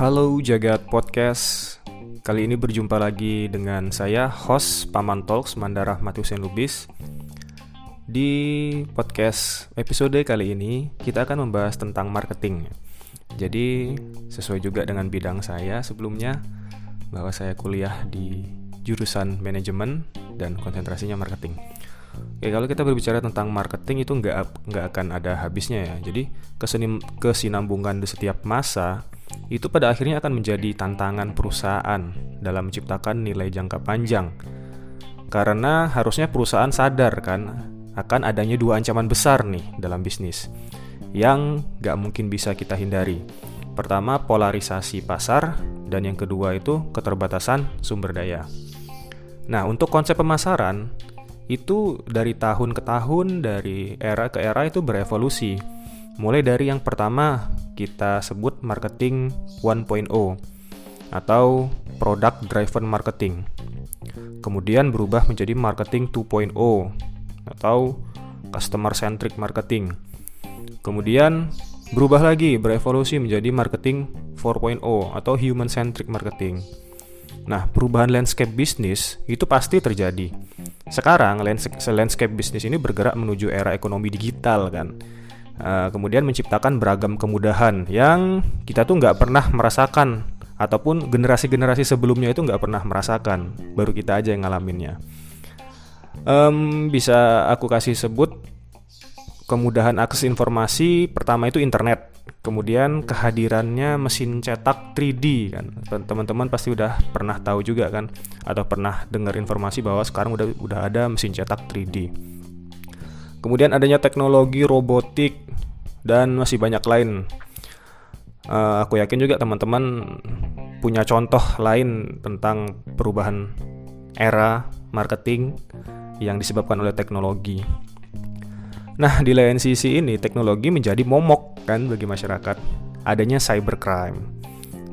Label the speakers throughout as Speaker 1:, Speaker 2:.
Speaker 1: Halo Jagat Podcast. Kali ini berjumpa lagi dengan saya host Paman Talks Mandara Matusen Lubis. Di podcast episode kali ini kita akan membahas tentang marketing. Jadi sesuai juga dengan bidang saya sebelumnya Bahwa saya kuliah di jurusan manajemen dan konsentrasinya marketing. Oke, kalau kita berbicara tentang marketing itu nggak nggak akan ada habisnya ya. Jadi kesinambungan di setiap masa itu pada akhirnya akan menjadi tantangan perusahaan dalam menciptakan nilai jangka panjang. Karena harusnya perusahaan sadar kan akan adanya dua ancaman besar nih dalam bisnis yang nggak mungkin bisa kita hindari. Pertama polarisasi pasar dan yang kedua itu keterbatasan sumber daya. Nah untuk konsep pemasaran itu dari tahun ke tahun, dari era ke era itu berevolusi. Mulai dari yang pertama kita sebut marketing 1.0 atau product driven marketing. Kemudian berubah menjadi marketing 2.0 atau customer centric marketing. Kemudian berubah lagi berevolusi menjadi marketing 4.0 atau human centric marketing. Nah, perubahan landscape bisnis itu pasti terjadi. Sekarang landscape bisnis ini bergerak menuju era ekonomi digital kan. Uh, kemudian menciptakan beragam kemudahan yang kita tuh nggak pernah merasakan ataupun generasi-generasi sebelumnya itu nggak pernah merasakan, baru kita aja yang ngalaminnya. Um, bisa aku kasih sebut kemudahan akses informasi pertama itu internet Kemudian kehadirannya mesin cetak 3D kan. Teman-teman pasti udah pernah tahu juga kan atau pernah dengar informasi bahwa sekarang udah udah ada mesin cetak 3D. Kemudian adanya teknologi robotik dan masih banyak lain. Uh, aku yakin juga teman-teman punya contoh lain tentang perubahan era marketing yang disebabkan oleh teknologi. Nah, di lain sisi ini teknologi menjadi momok kan bagi masyarakat. Adanya cybercrime.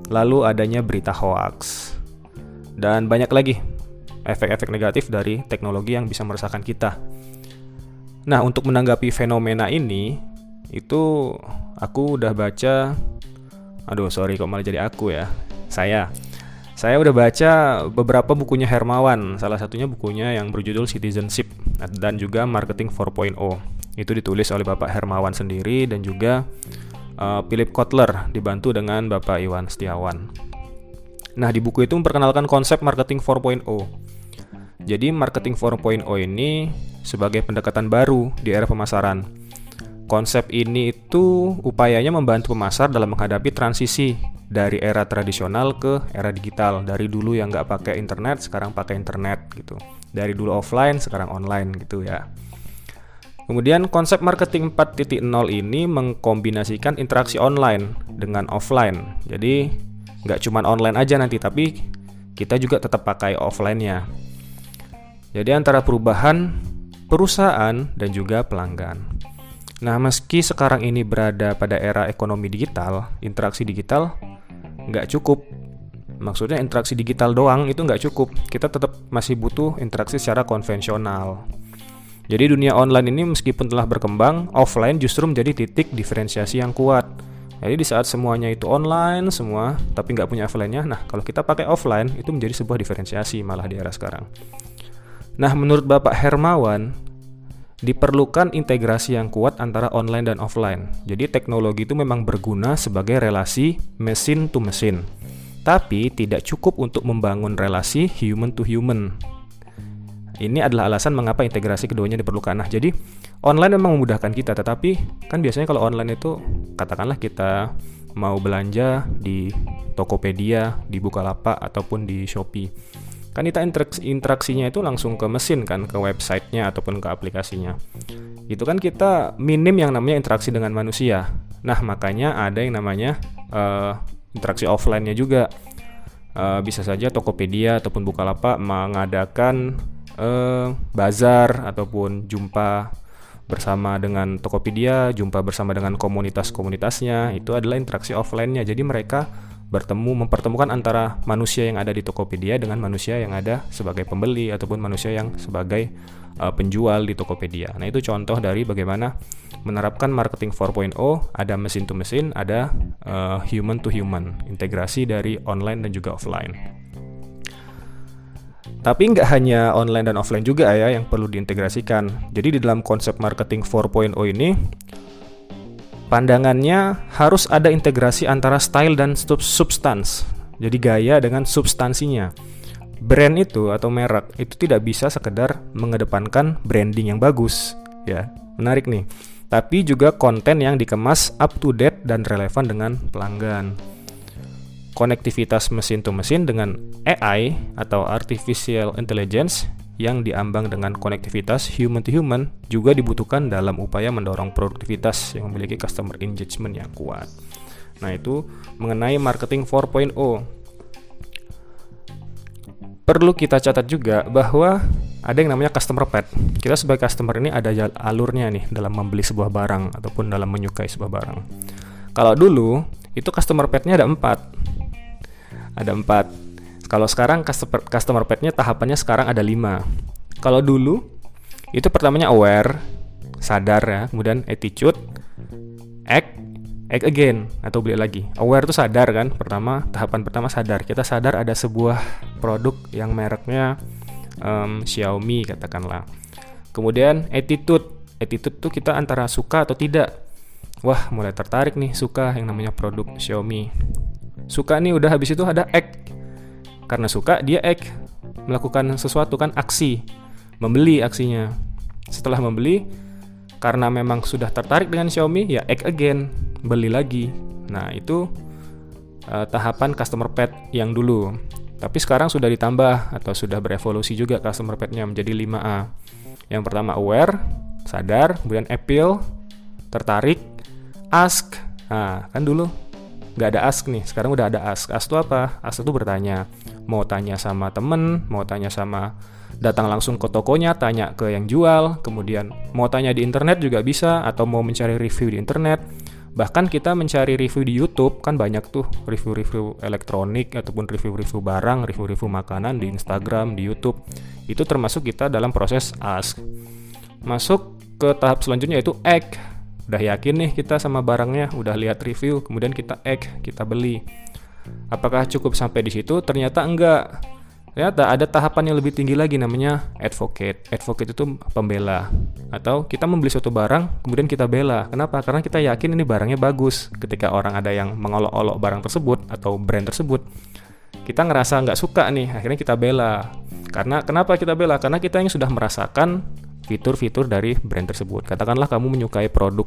Speaker 1: Lalu adanya berita hoax. Dan banyak lagi efek-efek negatif dari teknologi yang bisa meresahkan kita. Nah, untuk menanggapi fenomena ini itu aku udah baca aduh sorry kok malah jadi aku ya. Saya saya udah baca beberapa bukunya Hermawan, salah satunya bukunya yang berjudul Citizenship dan juga Marketing 4.0. Itu ditulis oleh Bapak Hermawan sendiri dan juga uh, Philip Kotler dibantu dengan Bapak Iwan Setiawan. Nah, di buku itu memperkenalkan konsep marketing 4.0. Jadi, marketing 4.0 ini sebagai pendekatan baru di era pemasaran. Konsep ini itu upayanya membantu pemasar dalam menghadapi transisi dari era tradisional ke era digital. Dari dulu yang nggak pakai internet, sekarang pakai internet gitu. Dari dulu offline, sekarang online gitu ya. Kemudian konsep marketing 4.0 ini mengkombinasikan interaksi online dengan offline. Jadi nggak cuma online aja nanti, tapi kita juga tetap pakai offline-nya. Jadi antara perubahan perusahaan dan juga pelanggan. Nah, meski sekarang ini berada pada era ekonomi digital, interaksi digital nggak cukup. Maksudnya interaksi digital doang itu nggak cukup. Kita tetap masih butuh interaksi secara konvensional. Jadi dunia online ini meskipun telah berkembang, offline justru menjadi titik diferensiasi yang kuat. Jadi di saat semuanya itu online semua, tapi nggak punya offline-nya, nah kalau kita pakai offline itu menjadi sebuah diferensiasi malah di era sekarang. Nah menurut Bapak Hermawan, diperlukan integrasi yang kuat antara online dan offline. Jadi teknologi itu memang berguna sebagai relasi mesin to mesin, tapi tidak cukup untuk membangun relasi human to human ini adalah alasan mengapa integrasi keduanya diperlukan. Nah, jadi online memang memudahkan kita, tetapi kan biasanya kalau online itu katakanlah kita mau belanja di Tokopedia, di Bukalapak ataupun di Shopee. Kan kita interaksinya itu langsung ke mesin kan, ke websitenya ataupun ke aplikasinya. Itu kan kita minim yang namanya interaksi dengan manusia. Nah, makanya ada yang namanya uh, interaksi offline-nya juga. Uh, bisa saja Tokopedia ataupun Bukalapak mengadakan eh, bazar ataupun jumpa bersama dengan Tokopedia, jumpa bersama dengan komunitas-komunitasnya, itu adalah interaksi offline-nya. Jadi mereka bertemu mempertemukan antara manusia yang ada di Tokopedia dengan manusia yang ada sebagai pembeli ataupun manusia yang sebagai uh, penjual di Tokopedia. Nah, itu contoh dari bagaimana menerapkan marketing 4.0, ada mesin to mesin, ada uh, human to human, integrasi dari online dan juga offline. Tapi nggak hanya online dan offline juga ya yang perlu diintegrasikan. Jadi di dalam konsep marketing 4.0 ini pandangannya harus ada integrasi antara style dan substance. Jadi gaya dengan substansinya. Brand itu atau merek itu tidak bisa sekedar mengedepankan branding yang bagus, ya. Menarik nih. Tapi juga konten yang dikemas up to date dan relevan dengan pelanggan. Konektivitas mesin to mesin dengan AI atau artificial intelligence yang diambang dengan konektivitas human to human juga dibutuhkan dalam upaya mendorong produktivitas yang memiliki customer engagement yang kuat. Nah, itu mengenai marketing 4.0. Perlu kita catat juga bahwa ada yang namanya customer path. Kita sebagai customer ini ada alurnya nih dalam membeli sebuah barang ataupun dalam menyukai sebuah barang. Kalau dulu itu customer path-nya ada empat. Ada empat kalau sekarang customer, customer path-nya tahapannya sekarang ada 5. Kalau dulu itu pertamanya aware, sadar ya, kemudian attitude, act, act again atau beli lagi. Aware itu sadar kan, pertama tahapan pertama sadar. Kita sadar ada sebuah produk yang mereknya um, Xiaomi katakanlah. Kemudian attitude, attitude tuh kita antara suka atau tidak. Wah, mulai tertarik nih suka yang namanya produk Xiaomi. Suka nih udah habis itu ada act karena suka, dia act, melakukan sesuatu kan aksi, membeli aksinya. Setelah membeli, karena memang sudah tertarik dengan Xiaomi, ya act again, beli lagi. Nah, itu uh, tahapan customer pet yang dulu. Tapi sekarang sudah ditambah atau sudah berevolusi juga customer petnya menjadi 5A. Yang pertama aware, sadar, kemudian appeal, tertarik, ask. Nah, kan dulu nggak ada ask nih, sekarang udah ada ask. Ask itu apa? Ask itu bertanya mau tanya sama temen, mau tanya sama datang langsung ke tokonya, tanya ke yang jual, kemudian mau tanya di internet juga bisa, atau mau mencari review di internet. Bahkan kita mencari review di YouTube, kan banyak tuh review-review elektronik, ataupun review-review barang, review-review makanan di Instagram, di YouTube. Itu termasuk kita dalam proses ask. Masuk ke tahap selanjutnya yaitu act. Udah yakin nih kita sama barangnya, udah lihat review, kemudian kita act, kita beli Apakah cukup sampai di situ? Ternyata enggak. Ternyata ada tahapan yang lebih tinggi lagi namanya advocate. Advocate itu pembela. Atau kita membeli suatu barang, kemudian kita bela. Kenapa? Karena kita yakin ini barangnya bagus. Ketika orang ada yang mengolok-olok barang tersebut atau brand tersebut, kita ngerasa nggak suka nih, akhirnya kita bela. Karena kenapa kita bela? Karena kita yang sudah merasakan fitur-fitur dari brand tersebut. Katakanlah kamu menyukai produk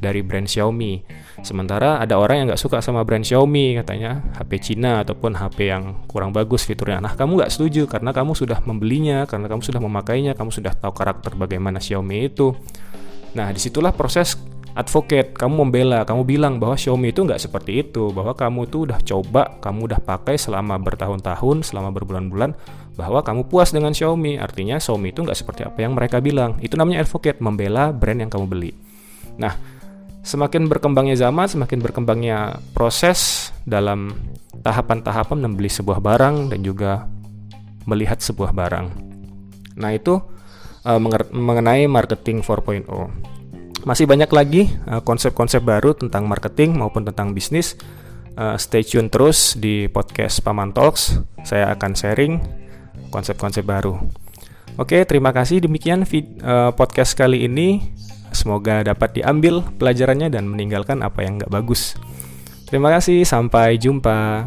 Speaker 1: dari brand Xiaomi, sementara ada orang yang nggak suka sama brand Xiaomi, katanya HP Cina ataupun HP yang kurang bagus fiturnya. Nah, kamu nggak setuju karena kamu sudah membelinya, karena kamu sudah memakainya, kamu sudah tahu karakter bagaimana Xiaomi itu. Nah, di situlah proses advocate, kamu membela, kamu bilang bahwa Xiaomi itu nggak seperti itu, bahwa kamu tuh udah coba, kamu udah pakai selama bertahun-tahun, selama berbulan-bulan, bahwa kamu puas dengan Xiaomi. Artinya Xiaomi itu nggak seperti apa yang mereka bilang. Itu namanya advocate, membela brand yang kamu beli. Nah, semakin berkembangnya zaman, semakin berkembangnya proses dalam tahapan-tahapan membeli sebuah barang dan juga melihat sebuah barang. Nah, itu uh, mengenai marketing 4.0 masih banyak lagi uh, konsep-konsep baru tentang marketing maupun tentang bisnis. Uh, stay tune terus di podcast Paman Talks. Saya akan sharing konsep-konsep baru. Oke, terima kasih demikian uh, podcast kali ini. Semoga dapat diambil pelajarannya dan meninggalkan apa yang nggak bagus. Terima kasih, sampai jumpa.